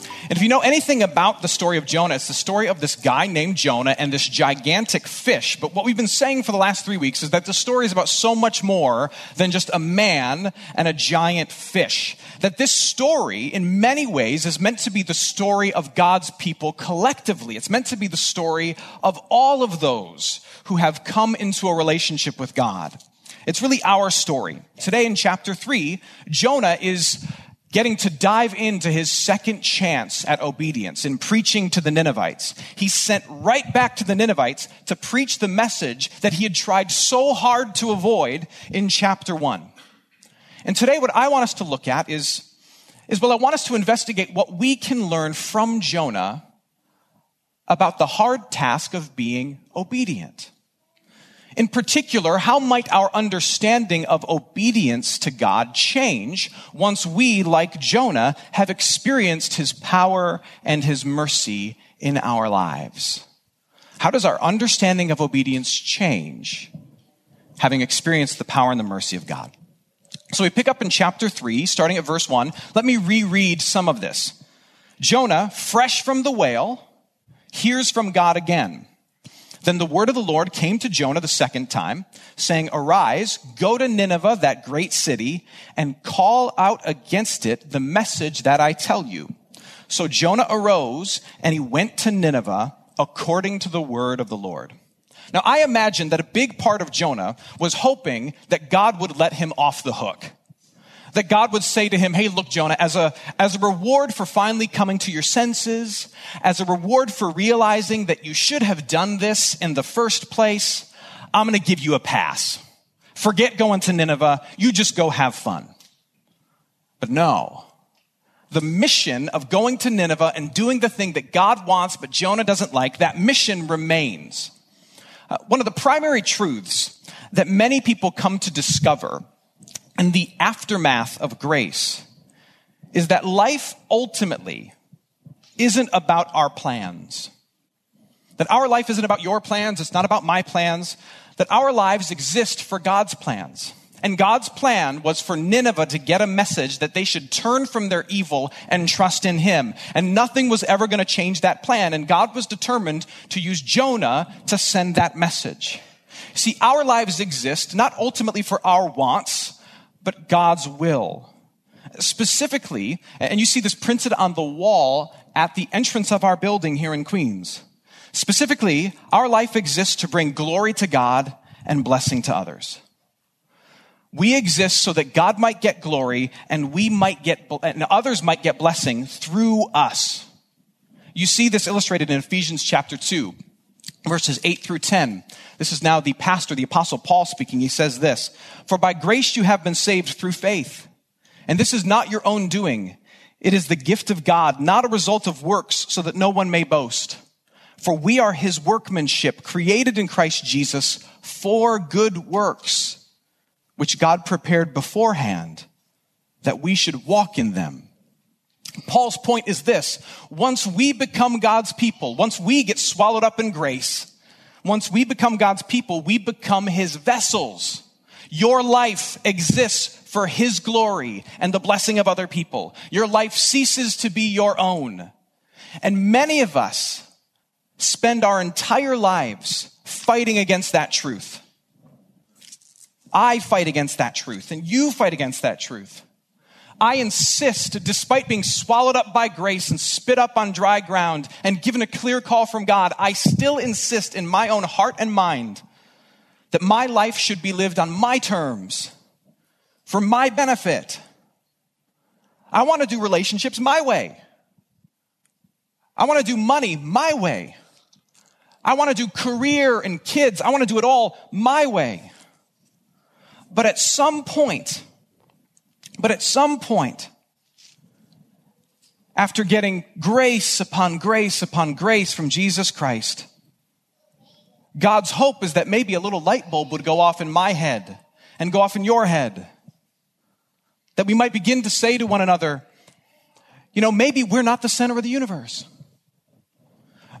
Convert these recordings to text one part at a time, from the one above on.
And if you know anything about the story of Jonah, it's the story of this guy named Jonah and this gigantic fish. But what we've been saying for the last three weeks is that the story is about so much more than just a man and a giant fish. That this story, in many ways, is meant to be the story of God's people collectively. It's meant to be the story of all of those who have come into a relationship with God. It's really our story. Today in chapter three, Jonah is getting to dive into his second chance at obedience in preaching to the Ninevites. He's sent right back to the Ninevites to preach the message that he had tried so hard to avoid in chapter one. And today what I want us to look at is, is well, I want us to investigate what we can learn from Jonah about the hard task of being obedient. In particular, how might our understanding of obedience to God change once we, like Jonah, have experienced his power and his mercy in our lives? How does our understanding of obedience change having experienced the power and the mercy of God? So we pick up in chapter 3, starting at verse 1. Let me reread some of this. Jonah, fresh from the whale, hears from God again. Then the word of the Lord came to Jonah the second time, saying, Arise, go to Nineveh, that great city, and call out against it the message that I tell you. So Jonah arose and he went to Nineveh according to the word of the Lord. Now I imagine that a big part of Jonah was hoping that God would let him off the hook that God would say to him, Hey, look, Jonah, as a, as a reward for finally coming to your senses, as a reward for realizing that you should have done this in the first place, I'm going to give you a pass. Forget going to Nineveh. You just go have fun. But no. The mission of going to Nineveh and doing the thing that God wants, but Jonah doesn't like, that mission remains. Uh, one of the primary truths that many people come to discover and the aftermath of grace is that life ultimately isn't about our plans. That our life isn't about your plans, it's not about my plans, that our lives exist for God's plans. And God's plan was for Nineveh to get a message that they should turn from their evil and trust in Him. And nothing was ever going to change that plan. And God was determined to use Jonah to send that message. See, our lives exist not ultimately for our wants, but God's will. Specifically, and you see this printed on the wall at the entrance of our building here in Queens. Specifically, our life exists to bring glory to God and blessing to others. We exist so that God might get glory and we might get, and others might get blessing through us. You see this illustrated in Ephesians chapter 2, verses 8 through 10. This is now the pastor, the apostle Paul speaking. He says this, for by grace you have been saved through faith. And this is not your own doing. It is the gift of God, not a result of works so that no one may boast. For we are his workmanship created in Christ Jesus for good works, which God prepared beforehand that we should walk in them. Paul's point is this. Once we become God's people, once we get swallowed up in grace, once we become God's people, we become his vessels. Your life exists for his glory and the blessing of other people. Your life ceases to be your own. And many of us spend our entire lives fighting against that truth. I fight against that truth and you fight against that truth. I insist, despite being swallowed up by grace and spit up on dry ground and given a clear call from God, I still insist in my own heart and mind that my life should be lived on my terms, for my benefit. I want to do relationships my way. I want to do money my way. I want to do career and kids. I want to do it all my way. But at some point, but at some point, after getting grace upon grace upon grace from Jesus Christ, God's hope is that maybe a little light bulb would go off in my head and go off in your head. That we might begin to say to one another, you know, maybe we're not the center of the universe.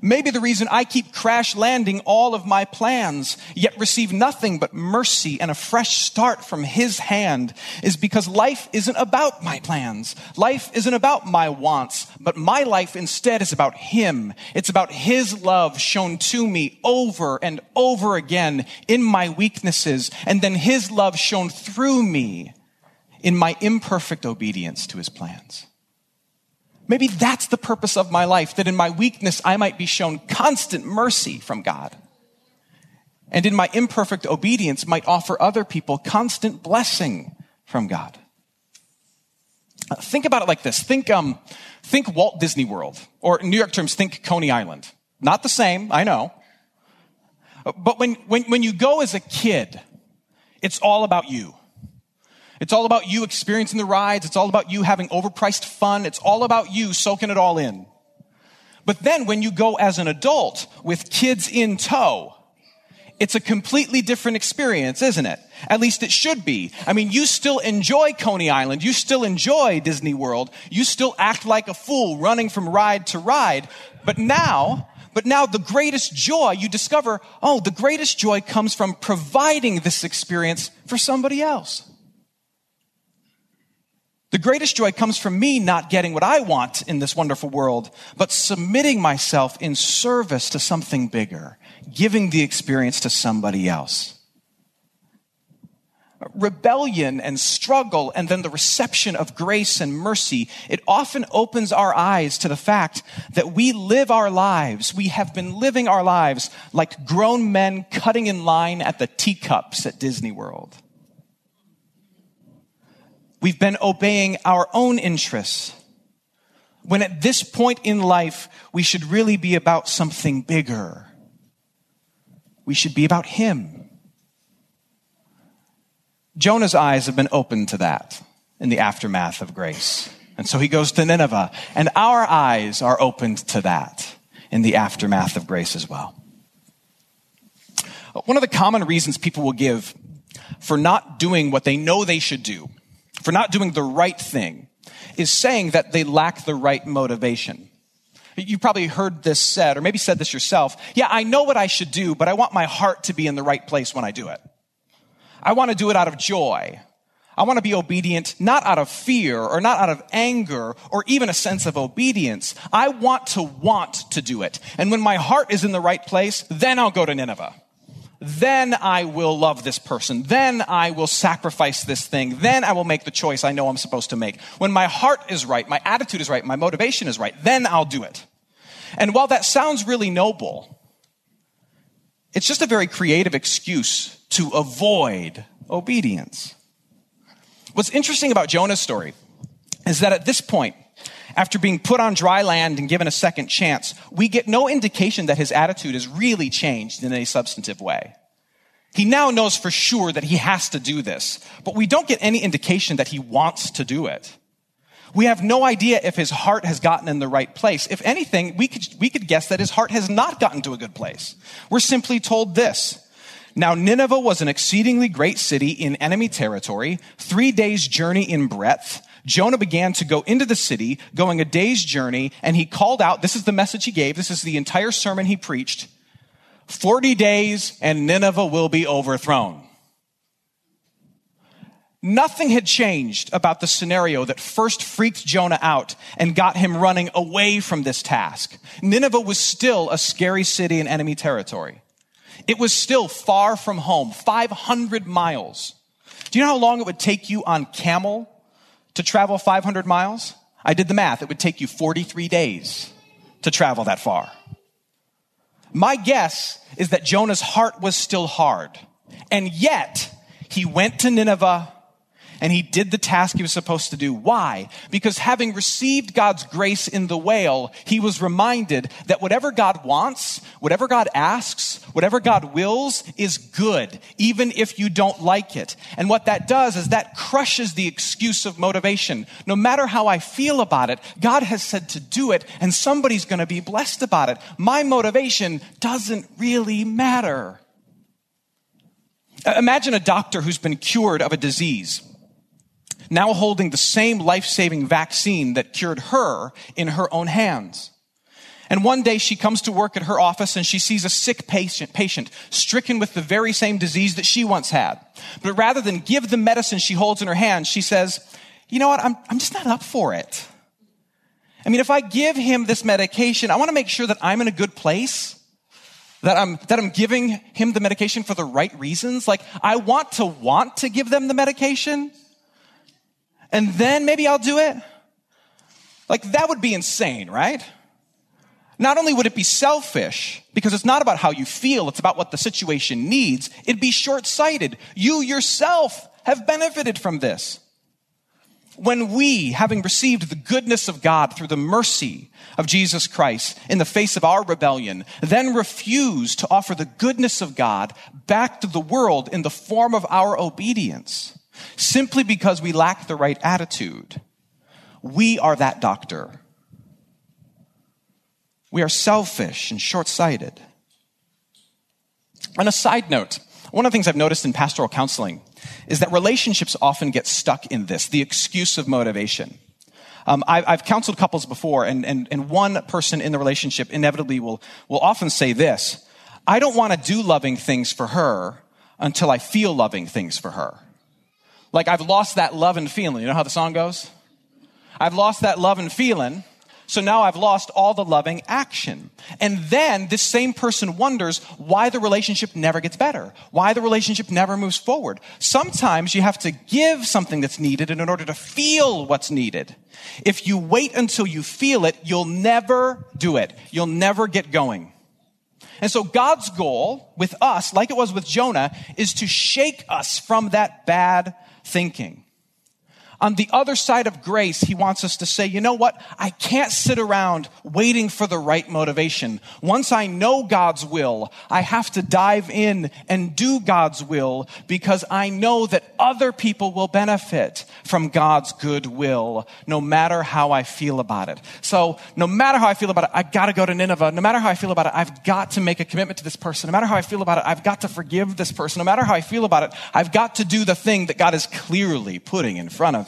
Maybe the reason I keep crash landing all of my plans, yet receive nothing but mercy and a fresh start from His hand, is because life isn't about my plans. Life isn't about my wants, but my life instead is about Him. It's about His love shown to me over and over again in my weaknesses, and then His love shown through me in my imperfect obedience to His plans. Maybe that's the purpose of my life, that in my weakness I might be shown constant mercy from God. And in my imperfect obedience might offer other people constant blessing from God. Uh, think about it like this. Think, um, think Walt Disney World, or in New York terms, think Coney Island. Not the same, I know. But when, when, when you go as a kid, it's all about you. It's all about you experiencing the rides. It's all about you having overpriced fun. It's all about you soaking it all in. But then when you go as an adult with kids in tow, it's a completely different experience, isn't it? At least it should be. I mean, you still enjoy Coney Island. You still enjoy Disney World. You still act like a fool running from ride to ride. But now, but now the greatest joy you discover, oh, the greatest joy comes from providing this experience for somebody else. The greatest joy comes from me not getting what I want in this wonderful world, but submitting myself in service to something bigger, giving the experience to somebody else. Rebellion and struggle and then the reception of grace and mercy, it often opens our eyes to the fact that we live our lives, we have been living our lives like grown men cutting in line at the teacups at Disney World. We've been obeying our own interests. When at this point in life, we should really be about something bigger. We should be about Him. Jonah's eyes have been opened to that in the aftermath of grace. And so he goes to Nineveh, and our eyes are opened to that in the aftermath of grace as well. One of the common reasons people will give for not doing what they know they should do for not doing the right thing is saying that they lack the right motivation. You probably heard this said, or maybe said this yourself. Yeah, I know what I should do, but I want my heart to be in the right place when I do it. I want to do it out of joy. I want to be obedient not out of fear or not out of anger or even a sense of obedience. I want to want to do it. And when my heart is in the right place, then I'll go to Nineveh then I will love this person. Then I will sacrifice this thing. Then I will make the choice I know I'm supposed to make. When my heart is right, my attitude is right, my motivation is right, then I'll do it. And while that sounds really noble, it's just a very creative excuse to avoid obedience. What's interesting about Jonah's story is that at this point, after being put on dry land and given a second chance, we get no indication that his attitude has really changed in a substantive way. He now knows for sure that he has to do this, but we don't get any indication that he wants to do it. We have no idea if his heart has gotten in the right place. If anything, we could, we could guess that his heart has not gotten to a good place. We're simply told this. Now, Nineveh was an exceedingly great city in enemy territory, three days' journey in breadth. Jonah began to go into the city, going a day's journey, and he called out, this is the message he gave, this is the entire sermon he preached 40 days and Nineveh will be overthrown. Nothing had changed about the scenario that first freaked Jonah out and got him running away from this task. Nineveh was still a scary city in enemy territory. It was still far from home, 500 miles. Do you know how long it would take you on camel to travel 500 miles? I did the math. It would take you 43 days to travel that far. My guess is that Jonah's heart was still hard. And yet, he went to Nineveh and he did the task he was supposed to do. Why? Because having received God's grace in the whale, he was reminded that whatever God wants, whatever God asks, whatever God wills is good, even if you don't like it. And what that does is that crushes the excuse of motivation. No matter how I feel about it, God has said to do it, and somebody's going to be blessed about it. My motivation doesn't really matter. Imagine a doctor who's been cured of a disease, now holding the same life saving vaccine that cured her in her own hands. And one day she comes to work at her office and she sees a sick patient, patient stricken with the very same disease that she once had. But rather than give the medicine she holds in her hand, she says, you know what? I'm, I'm just not up for it. I mean, if I give him this medication, I want to make sure that I'm in a good place that I'm, that I'm giving him the medication for the right reasons. Like, I want to want to give them the medication, and then maybe I'll do it. Like, that would be insane, right? Not only would it be selfish, because it's not about how you feel, it's about what the situation needs, it'd be short sighted. You yourself have benefited from this when we, having received the goodness of God through the mercy of Jesus Christ in the face of our rebellion, then refuse to offer the goodness of God back to the world in the form of our obedience, simply because we lack the right attitude, we are that doctor. We are selfish and short sighted. On a side note, one of the things I've noticed in pastoral counseling is that relationships often get stuck in this, the excuse of motivation. Um, I, have counseled couples before, and, and, and one person in the relationship inevitably will, will often say this I don't want to do loving things for her until I feel loving things for her. Like I've lost that love and feeling. You know how the song goes? I've lost that love and feeling so now I've lost all the loving action. And then this same person wonders why the relationship never gets better, why the relationship never moves forward. Sometimes you have to give something that's needed in order to feel what's needed. If you wait until you feel it, you'll never do it. You'll never get going. And so God's goal with us, like it was with Jonah, is to shake us from that bad thinking. On the other side of grace, he wants us to say, you know what? I can't sit around waiting for the right motivation. Once I know God's will, I have to dive in and do God's will because I know that other people will benefit from God's good will, no matter how I feel about it. So, no matter how I feel about it, I've gotta go to Nineveh. No matter how I feel about it, I've got to make a commitment to this person. No matter how I feel about it, I've got to forgive this person. No matter how I feel about it, I've got to do the thing that God is clearly putting in front of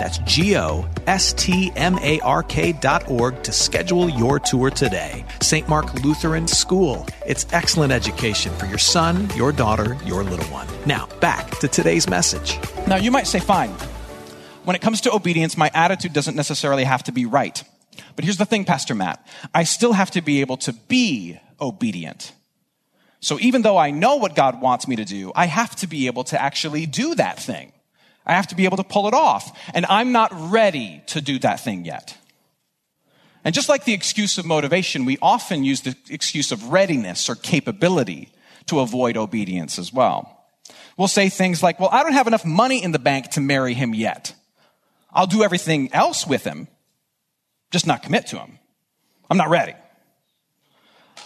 That's G O S T M A R K dot org to schedule your tour today. St. Mark Lutheran School. It's excellent education for your son, your daughter, your little one. Now, back to today's message. Now, you might say, fine. When it comes to obedience, my attitude doesn't necessarily have to be right. But here's the thing, Pastor Matt. I still have to be able to be obedient. So even though I know what God wants me to do, I have to be able to actually do that thing. I have to be able to pull it off. And I'm not ready to do that thing yet. And just like the excuse of motivation, we often use the excuse of readiness or capability to avoid obedience as well. We'll say things like, well, I don't have enough money in the bank to marry him yet. I'll do everything else with him, just not commit to him. I'm not ready.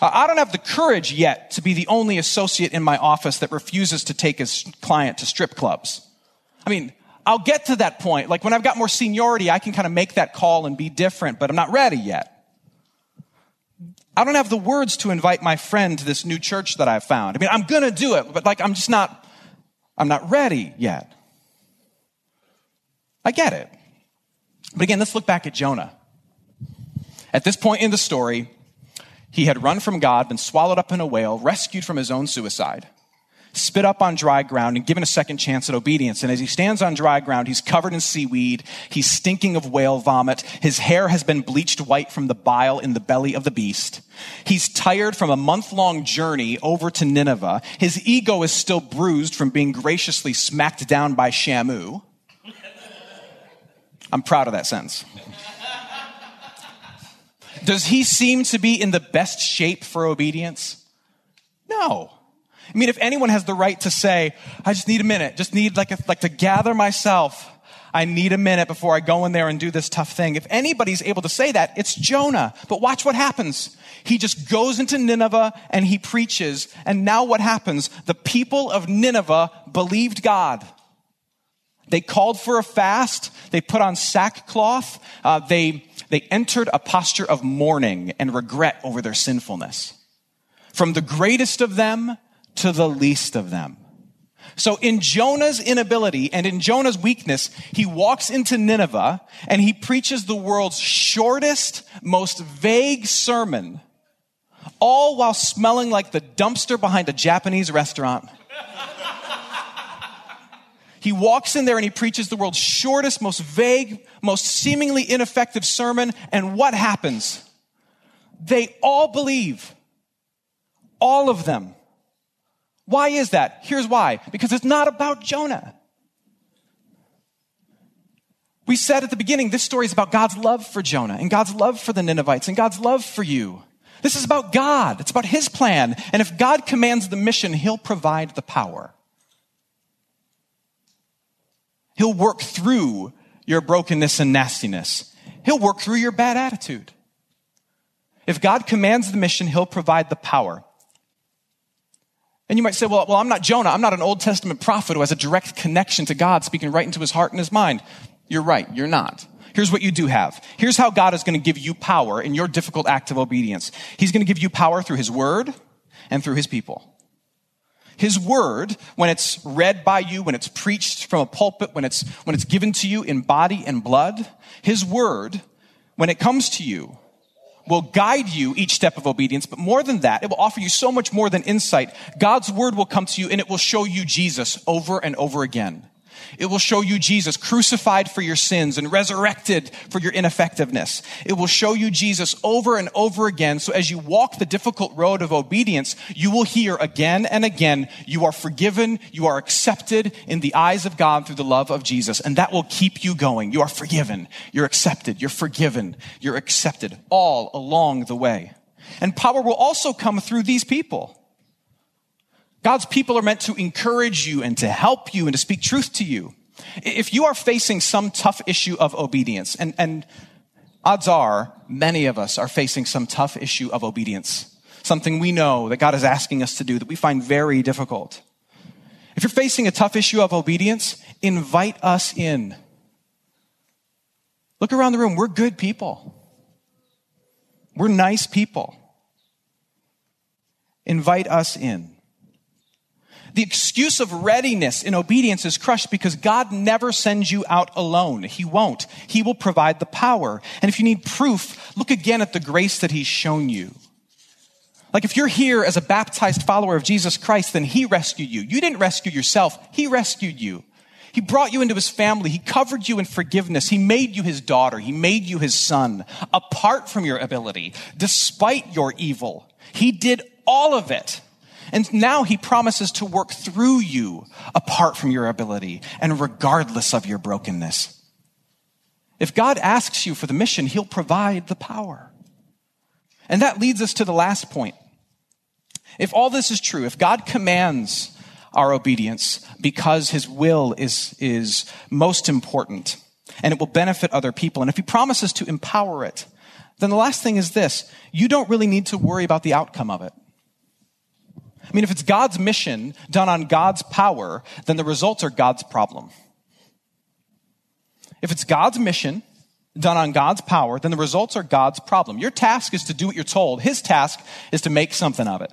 Uh, I don't have the courage yet to be the only associate in my office that refuses to take his client to strip clubs. I mean, I'll get to that point. Like when I've got more seniority, I can kind of make that call and be different, but I'm not ready yet. I don't have the words to invite my friend to this new church that I've found. I mean, I'm gonna do it, but like I'm just not, I'm not ready yet. I get it. But again, let's look back at Jonah. At this point in the story, he had run from God, been swallowed up in a whale, rescued from his own suicide. Spit up on dry ground, and given a second chance at obedience. And as he stands on dry ground, he's covered in seaweed. He's stinking of whale vomit. His hair has been bleached white from the bile in the belly of the beast. He's tired from a month long journey over to Nineveh. His ego is still bruised from being graciously smacked down by Shamu. I'm proud of that sentence. Does he seem to be in the best shape for obedience? No. I mean, if anyone has the right to say, I just need a minute, just need like, a, like to gather myself. I need a minute before I go in there and do this tough thing. If anybody's able to say that, it's Jonah. But watch what happens. He just goes into Nineveh and he preaches. And now what happens? The people of Nineveh believed God. They called for a fast. They put on sackcloth. Uh, they, they entered a posture of mourning and regret over their sinfulness. From the greatest of them to the least of them. So in Jonah's inability and in Jonah's weakness, he walks into Nineveh and he preaches the world's shortest, most vague sermon, all while smelling like the dumpster behind a Japanese restaurant. he walks in there and he preaches the world's shortest, most vague, most seemingly ineffective sermon. And what happens? They all believe. All of them. Why is that? Here's why. Because it's not about Jonah. We said at the beginning, this story is about God's love for Jonah and God's love for the Ninevites and God's love for you. This is about God. It's about His plan. And if God commands the mission, He'll provide the power. He'll work through your brokenness and nastiness. He'll work through your bad attitude. If God commands the mission, He'll provide the power. And you might say, well, well, I'm not Jonah. I'm not an Old Testament prophet who has a direct connection to God speaking right into his heart and his mind. You're right. You're not. Here's what you do have. Here's how God is going to give you power in your difficult act of obedience. He's going to give you power through his word and through his people. His word, when it's read by you, when it's preached from a pulpit, when it's, when it's given to you in body and blood, his word, when it comes to you, will guide you each step of obedience, but more than that, it will offer you so much more than insight. God's word will come to you and it will show you Jesus over and over again. It will show you Jesus crucified for your sins and resurrected for your ineffectiveness. It will show you Jesus over and over again. So as you walk the difficult road of obedience, you will hear again and again, you are forgiven, you are accepted in the eyes of God through the love of Jesus. And that will keep you going. You are forgiven, you're accepted, you're forgiven, you're accepted all along the way. And power will also come through these people. God's people are meant to encourage you and to help you and to speak truth to you. If you are facing some tough issue of obedience, and, and odds are many of us are facing some tough issue of obedience, something we know that God is asking us to do that we find very difficult. If you're facing a tough issue of obedience, invite us in. Look around the room. We're good people. We're nice people. Invite us in. The excuse of readiness in obedience is crushed because God never sends you out alone. He won't. He will provide the power. And if you need proof, look again at the grace that He's shown you. Like if you're here as a baptized follower of Jesus Christ, then He rescued you. You didn't rescue yourself. He rescued you. He brought you into his family. He covered you in forgiveness. He made you his daughter. He made you his son apart from your ability, despite your evil. He did all of it. And now he promises to work through you apart from your ability and regardless of your brokenness. If God asks you for the mission, he'll provide the power. And that leads us to the last point. If all this is true, if God commands our obedience because his will is, is most important and it will benefit other people, and if he promises to empower it, then the last thing is this you don't really need to worry about the outcome of it. I mean, if it's God's mission done on God's power, then the results are God's problem. If it's God's mission done on God's power, then the results are God's problem. Your task is to do what you're told. His task is to make something of it.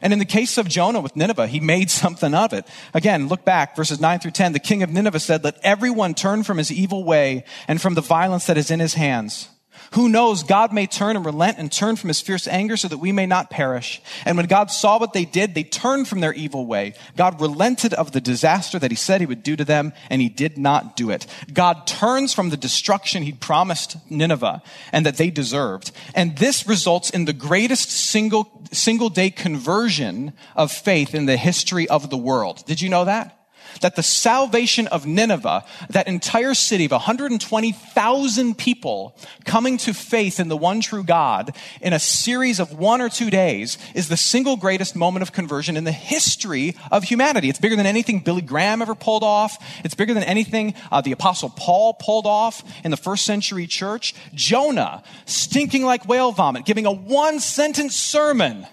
And in the case of Jonah with Nineveh, he made something of it. Again, look back, verses 9 through 10. The king of Nineveh said, Let everyone turn from his evil way and from the violence that is in his hands. Who knows, God may turn and relent and turn from his fierce anger so that we may not perish. And when God saw what they did, they turned from their evil way. God relented of the disaster that he said he would do to them, and he did not do it. God turns from the destruction he promised Nineveh and that they deserved. And this results in the greatest single, single day conversion of faith in the history of the world. Did you know that? That the salvation of Nineveh, that entire city of 120,000 people coming to faith in the one true God in a series of one or two days is the single greatest moment of conversion in the history of humanity. It's bigger than anything Billy Graham ever pulled off. It's bigger than anything uh, the apostle Paul pulled off in the first century church. Jonah, stinking like whale vomit, giving a one sentence sermon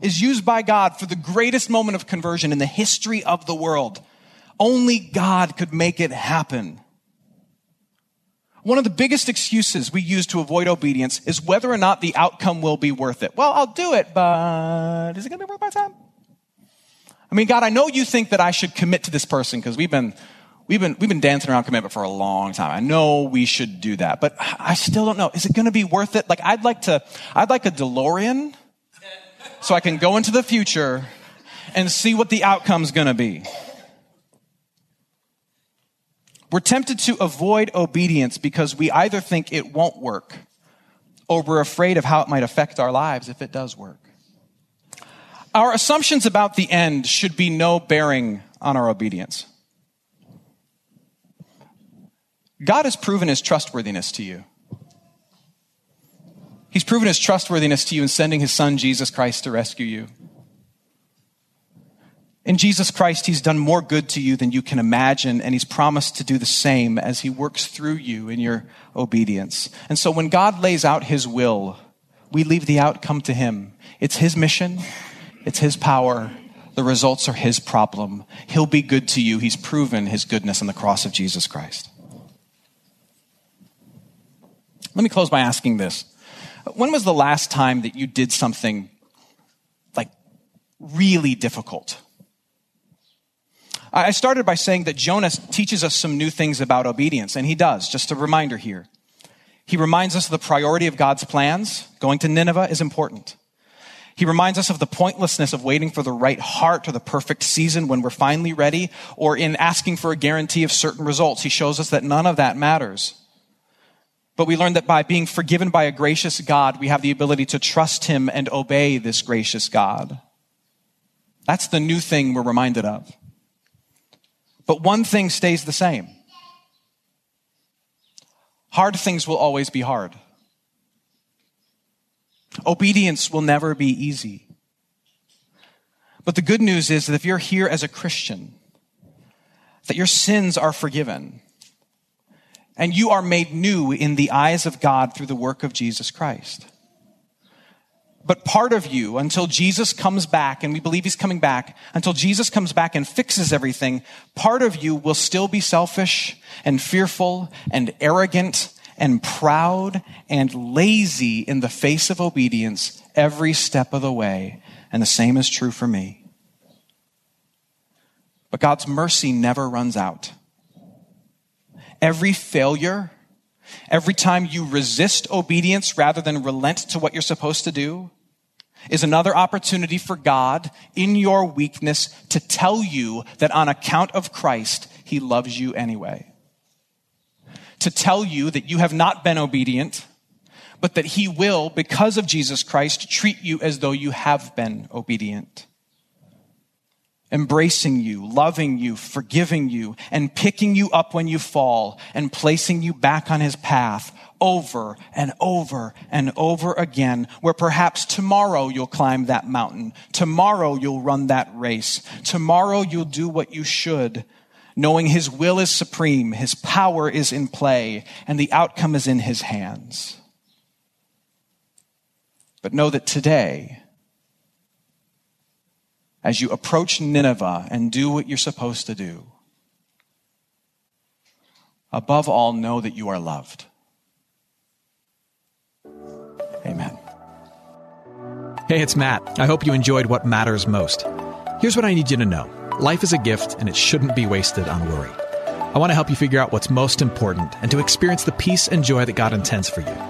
is used by God for the greatest moment of conversion in the history of the world. Only God could make it happen. One of the biggest excuses we use to avoid obedience is whether or not the outcome will be worth it. Well, I'll do it, but is it going to be worth my time? I mean, God, I know you think that I should commit to this person because we've been, we've been, we've been dancing around commitment for a long time. I know we should do that, but I still don't know. Is it going to be worth it? Like, I'd like to, I'd like a DeLorean so I can go into the future and see what the outcome's going to be. We're tempted to avoid obedience because we either think it won't work or we're afraid of how it might affect our lives if it does work. Our assumptions about the end should be no bearing on our obedience. God has proven his trustworthiness to you. He's proven his trustworthiness to you in sending his son, Jesus Christ, to rescue you. In Jesus Christ, he's done more good to you than you can imagine, and he's promised to do the same as he works through you in your obedience. And so when God lays out his will, we leave the outcome to him. It's his mission, it's his power, the results are his problem. He'll be good to you. He's proven his goodness on the cross of Jesus Christ. Let me close by asking this. When was the last time that you did something like really difficult? I started by saying that Jonah teaches us some new things about obedience, and he does. Just a reminder here. He reminds us of the priority of God's plans. Going to Nineveh is important. He reminds us of the pointlessness of waiting for the right heart or the perfect season when we're finally ready, or in asking for a guarantee of certain results. He shows us that none of that matters. But we learn that by being forgiven by a gracious God, we have the ability to trust Him and obey this gracious God. That's the new thing we're reminded of. But one thing stays the same hard things will always be hard. Obedience will never be easy. But the good news is that if you're here as a Christian, that your sins are forgiven and you are made new in the eyes of God through the work of Jesus Christ. But part of you, until Jesus comes back, and we believe he's coming back, until Jesus comes back and fixes everything, part of you will still be selfish and fearful and arrogant and proud and lazy in the face of obedience every step of the way. And the same is true for me. But God's mercy never runs out. Every failure, every time you resist obedience rather than relent to what you're supposed to do, is another opportunity for God in your weakness to tell you that on account of Christ, He loves you anyway. To tell you that you have not been obedient, but that He will, because of Jesus Christ, treat you as though you have been obedient embracing you, loving you, forgiving you, and picking you up when you fall and placing you back on his path over and over and over again, where perhaps tomorrow you'll climb that mountain. Tomorrow you'll run that race. Tomorrow you'll do what you should, knowing his will is supreme, his power is in play, and the outcome is in his hands. But know that today, as you approach Nineveh and do what you're supposed to do. Above all, know that you are loved. Amen. Hey, it's Matt. I hope you enjoyed what matters most. Here's what I need you to know life is a gift, and it shouldn't be wasted on worry. I want to help you figure out what's most important and to experience the peace and joy that God intends for you.